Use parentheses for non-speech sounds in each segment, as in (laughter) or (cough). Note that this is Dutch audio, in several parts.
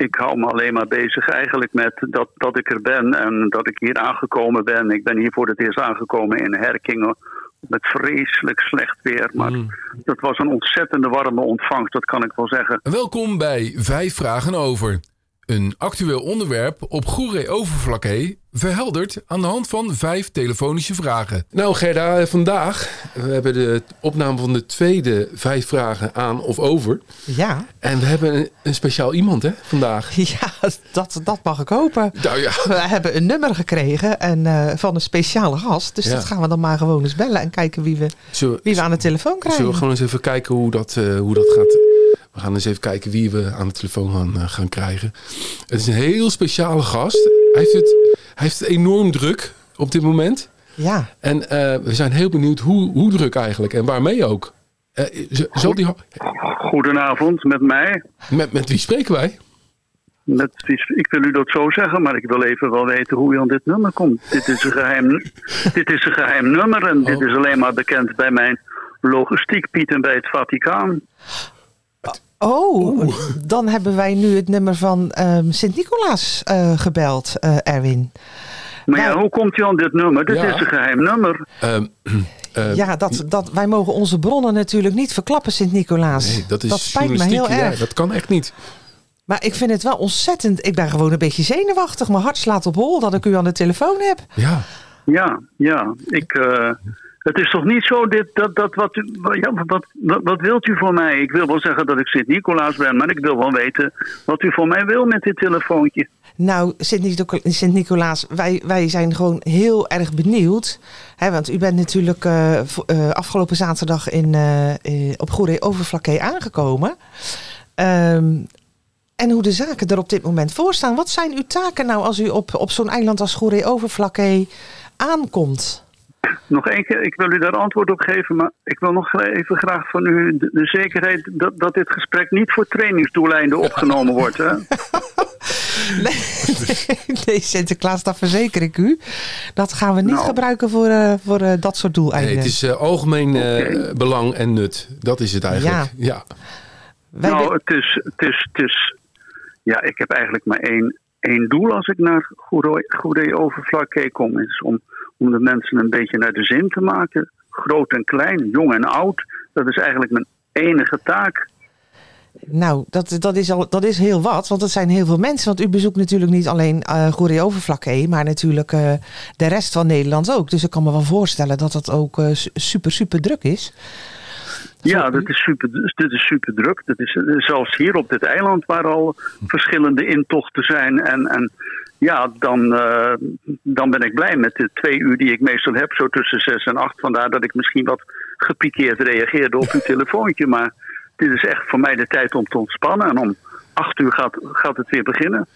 ik hou me alleen maar bezig eigenlijk met dat, dat ik er ben en dat ik hier aangekomen ben. Ik ben hier voor het eerst aangekomen in Herkingen met vreselijk slecht weer. Maar Mm. dat was een ontzettende warme ontvangst, dat kan ik wel zeggen. Welkom bij Vijf Vragen Over. Een actueel onderwerp op Goeree Overflakkee verhelderd aan de hand van vijf telefonische vragen. Nou Gerda, eh, vandaag we hebben de opname van de tweede vijf vragen aan of over. Ja, En we hebben een, een speciaal iemand hè, vandaag. (laughs) ja dat, dat mag ik hopen. Nou ja, We hebben een nummer gekregen en, eh, van een speciale gast. Dus Ja. dat gaan we dan maar gewoon eens bellen en kijken wie we- wie we aan de telefoon krijgen. zullen we gewoon eens even kijken hoe dat, eh, hoe dat gaat. We gaan eens even kijken wie we aan de telefoon gaan, eh, gaan krijgen. Het is een heel speciale gast. Hij heeft het, hij heeft het enorm druk op dit moment. Ja, En eh, we zijn heel benieuwd hoe, hoe druk eigenlijk en waarmee ook. Eh, zal die, Goedenavond met mij. met, met wie spreken wij? Met, ik wil u dat zo zeggen, maar ik wil even wel weten hoe u aan dit nummer komt. Dit is een geheim, (laughs) dit is een geheim nummer en dit Oh. is alleen maar bekend bij mijn logistiek Piet en bij het Vaticaan. Oh, dan hebben wij nu het nummer van ehm, Sint-Nicolaas eh, gebeld, eh, Erwin. Maar ja, Nou- hoe komt u aan dit nummer? Dit Ja. is een geheim nummer. Ehm, eh, ja, dat, dat, wij mogen onze bronnen natuurlijk niet verklappen, Sint-Nicolaas. nee, dat is spijt me heel ja, erg. dat kan echt niet. Maar ik vind het wel ontzettend. Ik ben gewoon een beetje zenuwachtig. Mijn hart slaat op hol dat ik u aan de telefoon heb. Ja, Ja, ja. Ik, eh, het is toch niet zo dit, dat, dat wat, u, ja, wat, wat, wilt u voor mij? Ik wil wel zeggen dat ik Sint-Nicolaas ben, maar ik wil wel weten wat u voor mij wil met dit telefoontje. Nou, Sint-Nico- Sint-Nicolaas, wij, wij zijn gewoon heel erg benieuwd. Hè, want u bent natuurlijk eh, eh, afgelopen zaterdag in, eh, op Goeree Overflakkee aangekomen. Ehm, en hoe de zaken er op dit moment voor staan. Wat zijn uw taken nou als u op, op zo'n eiland als Goeree Overflakkee aankomt? Nog één keer, ik wil u daar antwoord op geven, maar ik wil nog even graag van u de, de zekerheid dat, dat dit gesprek niet voor trainingsdoeleinden (laughs) opgenomen wordt. Hè? (laughs) Nee, (laughs) nee, Sinterklaas, dat verzeker ik u. Dat gaan we niet Nou. gebruiken voor, eh, voor eh, dat soort nee, doeleinden. het is eh, algemeen eh, belang en nut. Dat is het eigenlijk. Ja. Wij nou, het is, het, is, het is. Ja, ik heb eigenlijk maar één, één doel als ik naar Goeree Goeree Overflakkee kom. Is om, om de mensen een beetje naar de zin te maken. Groot en klein, jong en oud. Dat is eigenlijk mijn enige taak. Nou, dat, dat, is al, dat is heel wat, want dat zijn heel veel mensen. Want u bezoekt natuurlijk niet alleen eh Goeree Overflakkee, maar natuurlijk eh, de rest van Nederland ook. Dus ik kan me wel voorstellen dat dat ook eh, su- super, super druk is. Ja, dat is super, dit is super druk. Dat is zelfs hier op dit eiland waar al verschillende intochten zijn. En, en ja, dan, eh, dan ben ik blij met de twee uur die ik meestal heb, zo tussen zes en acht. Vandaar dat ik misschien wat gepikeerd reageerde op uw telefoontje. Maar dit is echt voor mij de tijd om te ontspannen. En om acht uur gaat, gaat het weer beginnen.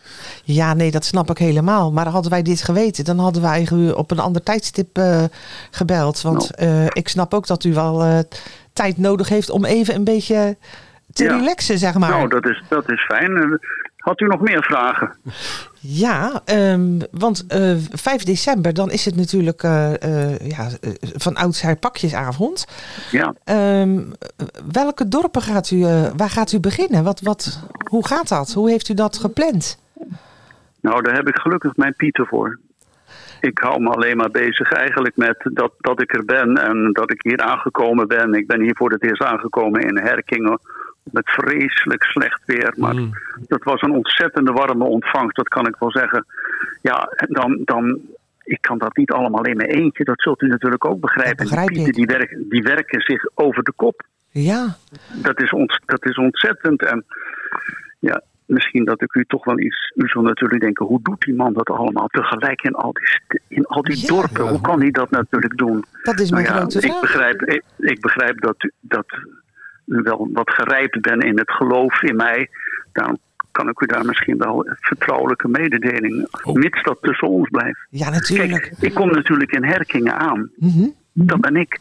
Ja, nee, dat snap ik helemaal. Maar hadden wij dit geweten, dan hadden wij eigenlijk op een ander tijdstip eh, gebeld. Want eh, ik snap ook dat u wel tijd nodig heeft om even een beetje te Ja. relaxen, zeg maar. Nou, dat is, dat is fijn. Had u nog meer vragen? Ja, ehm, want eh 5 december, dan is het natuurlijk eh, eh, ja, van oudsher pakjesavond. Ja. Ehm, welke dorpen gaat u, waar gaat u beginnen? Wat, wat, hoe gaat dat? Hoe heeft u dat gepland? Nou, daar heb ik gelukkig mijn Pieter voor. Ik hou me alleen maar bezig eigenlijk met dat, dat ik er ben en dat ik hier aangekomen ben. Ik ben hier voor het eerst aangekomen in Herkingen met vreselijk slecht weer. Maar Mm. dat was een ontzettende warme ontvangst, dat kan ik wel zeggen. Ja, dan, dan, ik kan dat niet allemaal in mijn eentje, dat zult u natuurlijk ook begrijpen. Begrijp die Pieten die, werken, die werken zich over de kop Ja, dat is, ont, dat is ontzettend. En ja, misschien dat ik u toch wel iets. U zult natuurlijk denken: hoe doet die man dat allemaal tegelijk in al die, in al die Ja. dorpen? Hoe kan hij dat natuurlijk doen? dat is mijn Nou ja, grote ik vraag. begrijp, ik, ik begrijp dat, u, dat wel wat gerijpt bent in het geloof in mij. Dan kan ik u daar misschien wel vertrouwelijke mededeling, Oh. mits dat tussen ons blijft. Ja, natuurlijk. Kijk, ik kom natuurlijk in Herkingen aan. Mhm. Dat ben ik.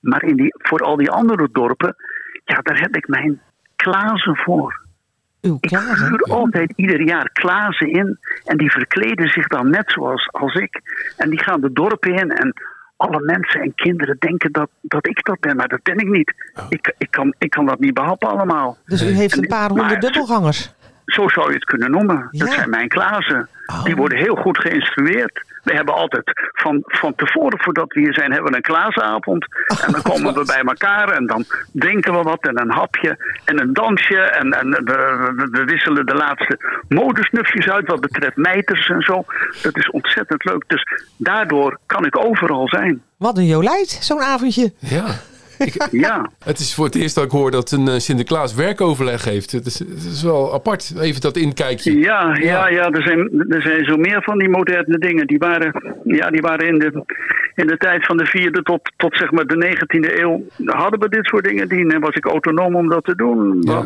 Maar in die, voor al die andere dorpen, ja, daar heb ik mijn klazen voor. Uw Ik klaar, huur altijd ieder jaar klazen in. En die verkleden zich dan net zoals als ik. En die gaan de dorpen in. En alle mensen en kinderen denken dat, dat ik dat ben. Maar dat ben ik niet. Oh. Ik, ik, kan, ik kan dat niet behappen allemaal. Dus u heeft En een paar honderd dubbelgangers. Zo zou je het kunnen noemen. Dat zijn mijn klazen. Oh. Die worden heel goed geïnstrueerd. We hebben altijd van, van tevoren, voordat we hier zijn, hebben we een klaasavond. En dan komen we bij elkaar en dan drinken we wat en een hapje en een dansje. En, en we, we- we wisselen de laatste modesnufjes uit wat betreft mijters en zo. Dat is ontzettend leuk. Dus daardoor kan ik overal zijn. Wat een jolijt, zo'n avondje. Ja. Ik, (laughs) Ja. het is voor het eerst dat ik hoor dat een eh, Sinterklaas werkoverleg heeft. Het is, het is wel apart, even dat inkijkje. Ja, ja, ja er, zijn, er zijn zo meer van die moderne dingen. Die waren, ja, die waren in, de, in de tijd van de vierde tot, tot zeg maar de 19e eeuw. Hadden we dit soort dingen. Die, en was ik autonoom om dat te doen. Ja.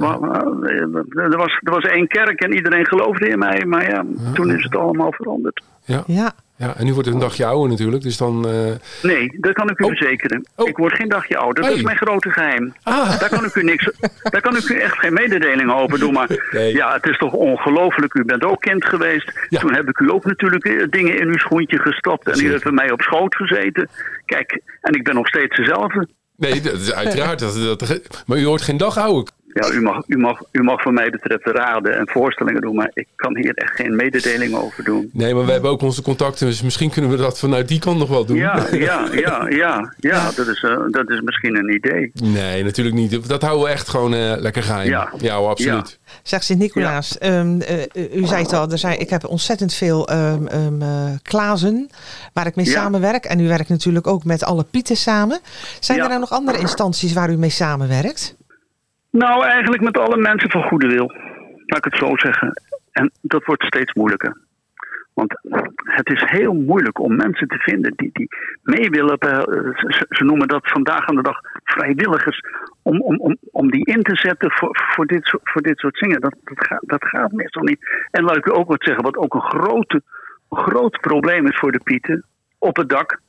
Er, was, er was één kerk en iedereen geloofde in mij. Maar ja, toen is het allemaal veranderd. Ja. Ja. ja, en nu wordt het een dagje ouder natuurlijk. Dus dan... eh, Nee, dat kan ik u Oh. verzekeren. Oh. Ik word geen dagje ouder. Dat Hey. is mijn grote geheim. Ah. Daar kan ik u niks. Daar kan ik u echt geen mededeling over doen. Maar (laughs) Nee. ja, het is toch ongelooflijk. U bent ook kind geweest. Ja. Toen heb ik u ook natuurlijk eh, dingen in uw schoentje gestopt. En u heeft bij mij op schoot gezeten. Kijk, en ik ben nog steeds dezelfde. nee, dat is uiteraard. Dat, dat, maar u wordt geen dag ouder. Ja, u mag, u, mag, u mag van mij betreft raden en voorstellingen doen. Maar ik kan hier echt geen mededeling over doen. Nee, maar we hebben ook onze contacten. Dus misschien kunnen we dat vanuit die kant nog wel doen. Ja, ja, ja, ja. Ja, dat is, eh, dat is misschien een idee. Nee, natuurlijk niet. Dat houden we echt gewoon eh, lekker geheim. Ja. ja hoor, absoluut. Zeg Sint-Nicolaas, ehm, eh, u zei het al, er zijn, ik heb ontzettend veel ehm ehm, eh, klazen waar ik mee Ja. samenwerk. En u werkt natuurlijk ook met alle pieten samen. Zijn Ja. er nou nog andere instanties waar u mee samenwerkt? Nou, eigenlijk met alle mensen van goede wil. Laat ik het zo zeggen. En dat wordt steeds moeilijker. Want het is heel moeilijk om mensen te vinden die, die mee willen. eh, Ze, noemen dat vandaag aan de dag vrijwilligers. Om, om, om, om die in te zetten voor, voor, dit, voor dit soort zingen. Dat, dat, gaat, dat gaat meestal niet. En laat ik u ook wat zeggen, wat ook een grote, groot probleem is voor de Pieten. Op het dak.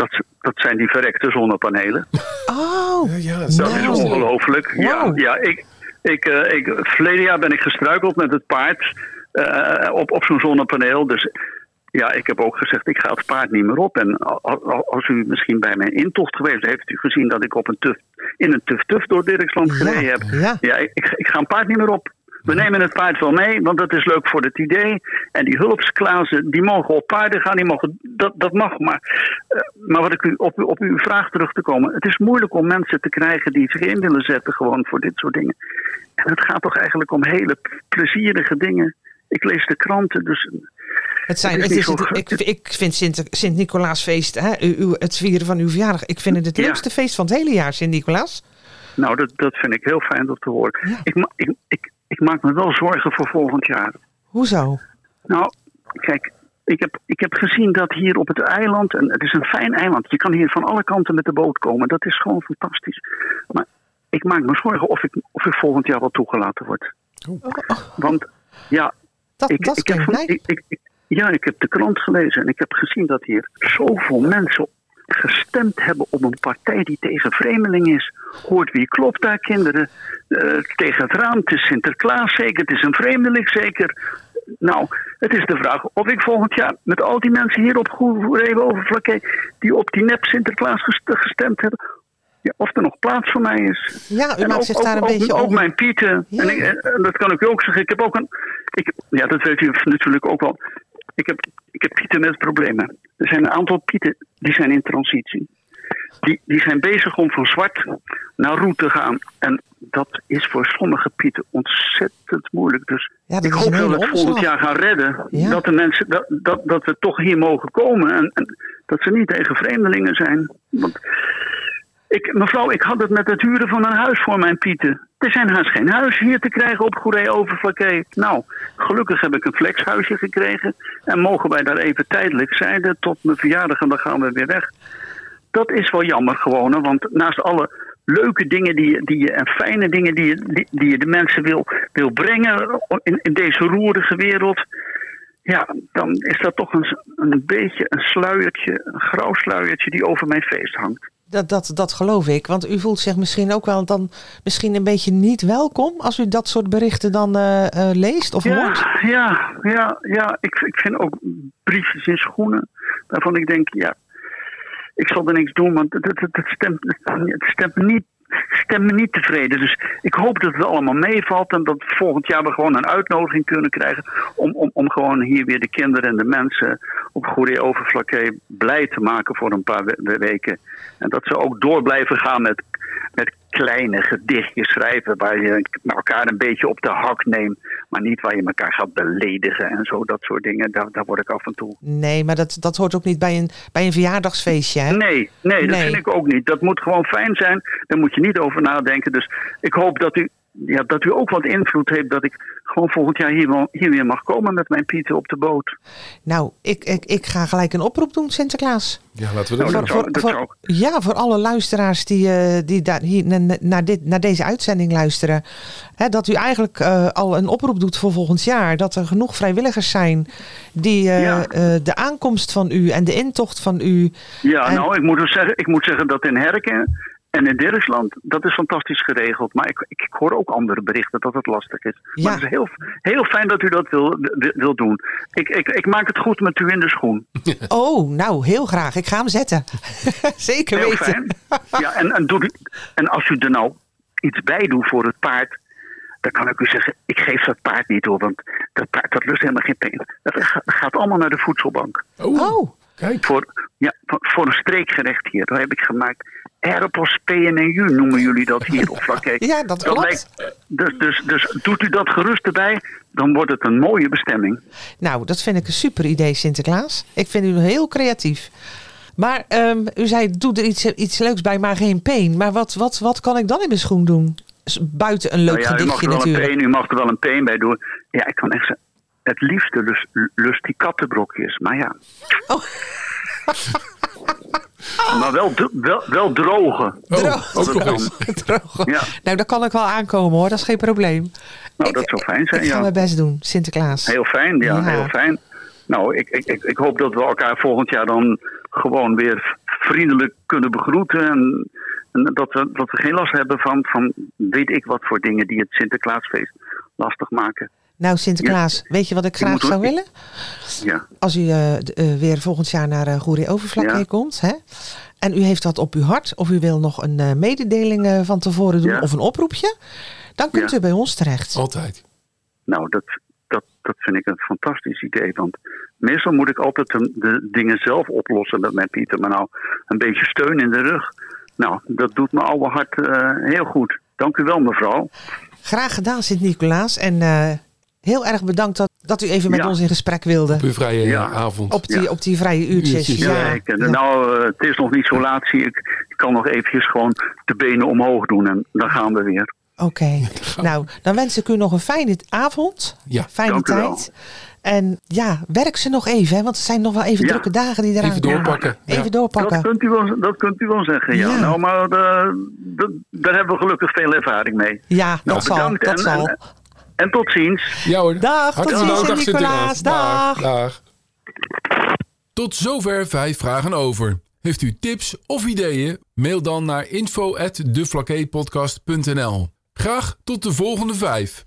Dat, dat zijn die verrekte zonnepanelen. (laughs) Oh, Ja, ja, Dat is Nou. ongelooflijk. Ja, Wow. ja ik, ik, eh, ik, verleden jaar ben ik gestruikeld met het paard eh, op, op zo'n zonnepaneel. Dus ja, ik heb ook gezegd, ik ga het paard niet meer op. En als u misschien bij mijn intocht geweest heeft u gezien dat ik op een tuf, in een tuf-tuf door Dirksland gereden Ja, heb. ja. Ja, ik, ik, ik ga een paard niet meer op. We nemen het paard wel mee, want dat is leuk voor het idee. En die hulpsklazen, die mogen op paarden gaan, die mogen, dat, dat mag. Maar, eh, maar wat ik u, op, op uw vraag terug te komen. Het is moeilijk om mensen te krijgen die zich in willen zetten gewoon voor dit soort dingen. En het gaat toch eigenlijk om hele plezierige dingen. Ik lees de kranten, dus het, zijn, Het het is is niet het, zo- ik, ik vind Sint- Sint-Nicolaasfeest, hè, u- u- het vieren van uw verjaardag, ik vind het het Ja. leukste feest van het hele jaar, Sint-Nicolaas. nou, dat, dat vind ik heel fijn om te horen. Ja. Ik, ma- ik, ik, ik maak me wel zorgen voor volgend jaar. Hoezo? Nou, kijk, ik heb, ik heb gezien dat hier op het eiland, en het is een fijn eiland, je kan hier van alle kanten met de boot komen. Dat is gewoon fantastisch. Maar ik maak me zorgen of ik, of ik volgend jaar wel toegelaten word. Want ja, Dat, ik, dat ik heb, ik, ik- ja, ik heb de krant gelezen en ik heb gezien dat hier zoveel mensen gestemd hebben op een partij die tegen vreemdeling is. Hoort wie klopt daar, kinderen? Eh, tegen het raam, het is Sinterklaas zeker, het is een vreemdeling zeker. Nou, het is de vraag of ik volgend jaar met al die mensen hier op Goede Overflakke die op die nep Sinterklaas gest- gestemd hebben, ja, of er nog plaats voor mij is. Ja, u En maakt ook, zich daar een beetje ook, ook mijn pieten. Ja. En, ik, en dat kan ik u ook zeggen. Ik heb ook een. Ik, ja, dat weet u natuurlijk ook wel. Ik heb, ik heb pieten met problemen. Er zijn een aantal pieten die zijn in transitie. Die, die zijn bezig om van zwart naar roet te gaan. En dat is voor sommige pieten ontzettend moeilijk. Dus Ja, ik hoop dat we het volgend jaar gaan redden. Ja. Dat de mensen dat, dat, dat we toch hier mogen komen. En, en dat ze niet tegen vreemdelingen zijn. Want ik, mevrouw, ik had het met het huren van een huis voor mijn pieten. Er zijn haast geen huis hier te krijgen op Goeree Overflakkee. Nou, gelukkig heb ik een flexhuisje gekregen. En mogen wij daar even tijdelijk zijn tot mijn verjaardag en dan gaan we weer weg. Dat is wel jammer gewoon, want naast alle leuke dingen die, je- die en fijne dingen die je, die, je de mensen wil, wil brengen in, in deze roerige wereld. Ja, dan is dat toch een, een beetje een sluiertje, een grauw sluiertje die over mijn feest hangt. Dat, dat, dat geloof ik. Want u voelt zich misschien ook wel dan misschien een beetje niet welkom als u dat soort berichten dan eh, eh, leest of hoort. Ja, ja, ja, ja. Ik, ik vind ook briefjes in schoenen waarvan ik denk, ja, ik zal er niks doen, want het, het, het, stemt, het stemt niet stemmen niet tevreden. Dus ik hoop dat het allemaal meevalt en dat volgend jaar we gewoon een uitnodiging kunnen krijgen om, om, om gewoon hier weer de kinderen en de mensen op Goeree Overflakkee blij te maken voor een paar weken. En dat ze ook door blijven gaan met, met kleine gedichtjes schrijven waar je elkaar een beetje op de hak neemt. Maar niet waar je elkaar gaat beledigen en zo, dat soort dingen. Daar, daar word ik af en toe. Nee, maar dat, dat hoort ook niet bij een, bij een verjaardagsfeestje, hè? Nee, nee, dat vind ik ook niet. Dat moet gewoon fijn zijn. Daar moet je niet over nadenken. Dus ik hoop dat u ja, dat u ook wat invloed heeft dat ik gewoon volgend jaar hier, hier weer mag komen met mijn Pieter op de boot. Nou, ik, ik, ik ga gelijk een oproep doen, Sinterklaas. Ja, laten we dat, nou. Voor, voor, ja, voor alle luisteraars die, uh, die daar, hier, naar, dit, naar deze uitzending luisteren. Hè, dat u eigenlijk uh, al een oproep doet voor volgend jaar. Dat er genoeg vrijwilligers zijn die uh, ja. de aankomst van u en de intocht van u. Ja, nou, ik moet, zeggen, ik moet zeggen dat in Herken en in Dirksland, dat is fantastisch geregeld. Maar ik, ik, hoor ook andere berichten dat het lastig is. Ja. Maar het is heel, heel fijn dat u dat wil, wil doen. Ik, ik, ik maak het goed met u in de schoen. (laughs) Oh, nou, heel graag. Ik ga hem zetten. (laughs) Zeker heel weten. Fijn. Ja, en, en, doe, en als u er nou iets bij doet voor het paard... dan kan ik u zeggen, ik geef dat paard niet door. Want dat paard dat lust helemaal geen pijn. Dat gaat allemaal naar de voedselbank. Oh, oh. Kijk. Voor, ja, voor een streekgerecht hier. Dat heb ik gemaakt Aeropos PNU noemen jullie dat hier op Vlakke. Ja, dat klopt. dus, dus, dus doet u dat gerust erbij, dan wordt het een mooie bestemming. Nou, dat vind ik een super idee, Sinterklaas. Ik vind u heel creatief. Maar um, u zei, doe er iets, iets leuks bij, maar geen peen. Maar wat, wat, wat kan ik dan in mijn schoen doen? Buiten een leuk nou ja, gedichtje u mag natuurlijk. Een peen, u mag er wel een peen bij doen. Ja, ik kan echt zeggen, het liefste lust, lust die kattenbrokjes. Maar ja. Oh. (laughs) Maar wel, wel, wel drogen. Oh, drogen. (laughs) Ja. Nou, dat kan ik wel aankomen hoor, dat is geen probleem. Nou, dat zou fijn zijn, ik ja. Ik ga mijn best doen, Sinterklaas. Heel fijn, ja, heel fijn. Nou, ik, ik, ik, ik hoop dat we elkaar volgend jaar dan gewoon weer vriendelijk kunnen begroeten. En, en dat, we, dat we geen last hebben van, van weet ik wat voor dingen die het Sinterklaasfeest lastig maken. Nou, Sinterklaas, weet je wat ik graag zou willen? Ja. Als u uh, weer volgend jaar naar uh, Goeree Overvlakke komt, hè? En u heeft wat op uw hart, of u wil nog een uh, mededeling van tevoren doen, ja. of een oproepje, dan kunt u bij ons terecht. Altijd. Nou, dat, dat, dat vind ik een fantastisch idee. Want meestal moet ik altijd de, de dingen zelf oplossen met mijn Pieter. Maar nou, een beetje steun in de rug. Nou, dat doet mijn oude hart heel goed. Dank u wel, mevrouw. Graag gedaan, Sint-Nicolaas. En Heel erg bedankt dat, dat u even met ons in gesprek wilde. Op uw vrije ja. avond. Op die, op die vrije uurtjes. Ja, ik, Nou, uh, het is nog niet zo laat, zie ik. Ik kan nog eventjes gewoon de benen omhoog doen en dan gaan we weer. Oké. Okay. nou, dan wens ik u nog een fijne avond. Ja. Fijne Dank tijd. En ja, werk ze nog even, hè, want het zijn nog wel even drukke dagen die eraan Even doorpakken. Even doorpakken. Dat kunt u wel, dat kunt u wel zeggen, ja. Nou, maar uh, daar hebben we gelukkig veel ervaring mee. Ja, nou, dat zal. Dat en, zal. En, en tot ziens. Ja hoor. Dag, tot ziens dag, Nicolaas. Dag. Dag. Tot zover vijf vragen over. Heeft u tips of ideeën? Mail dan naar info@deflakkepodcast.nl. Graag tot de volgende vijf.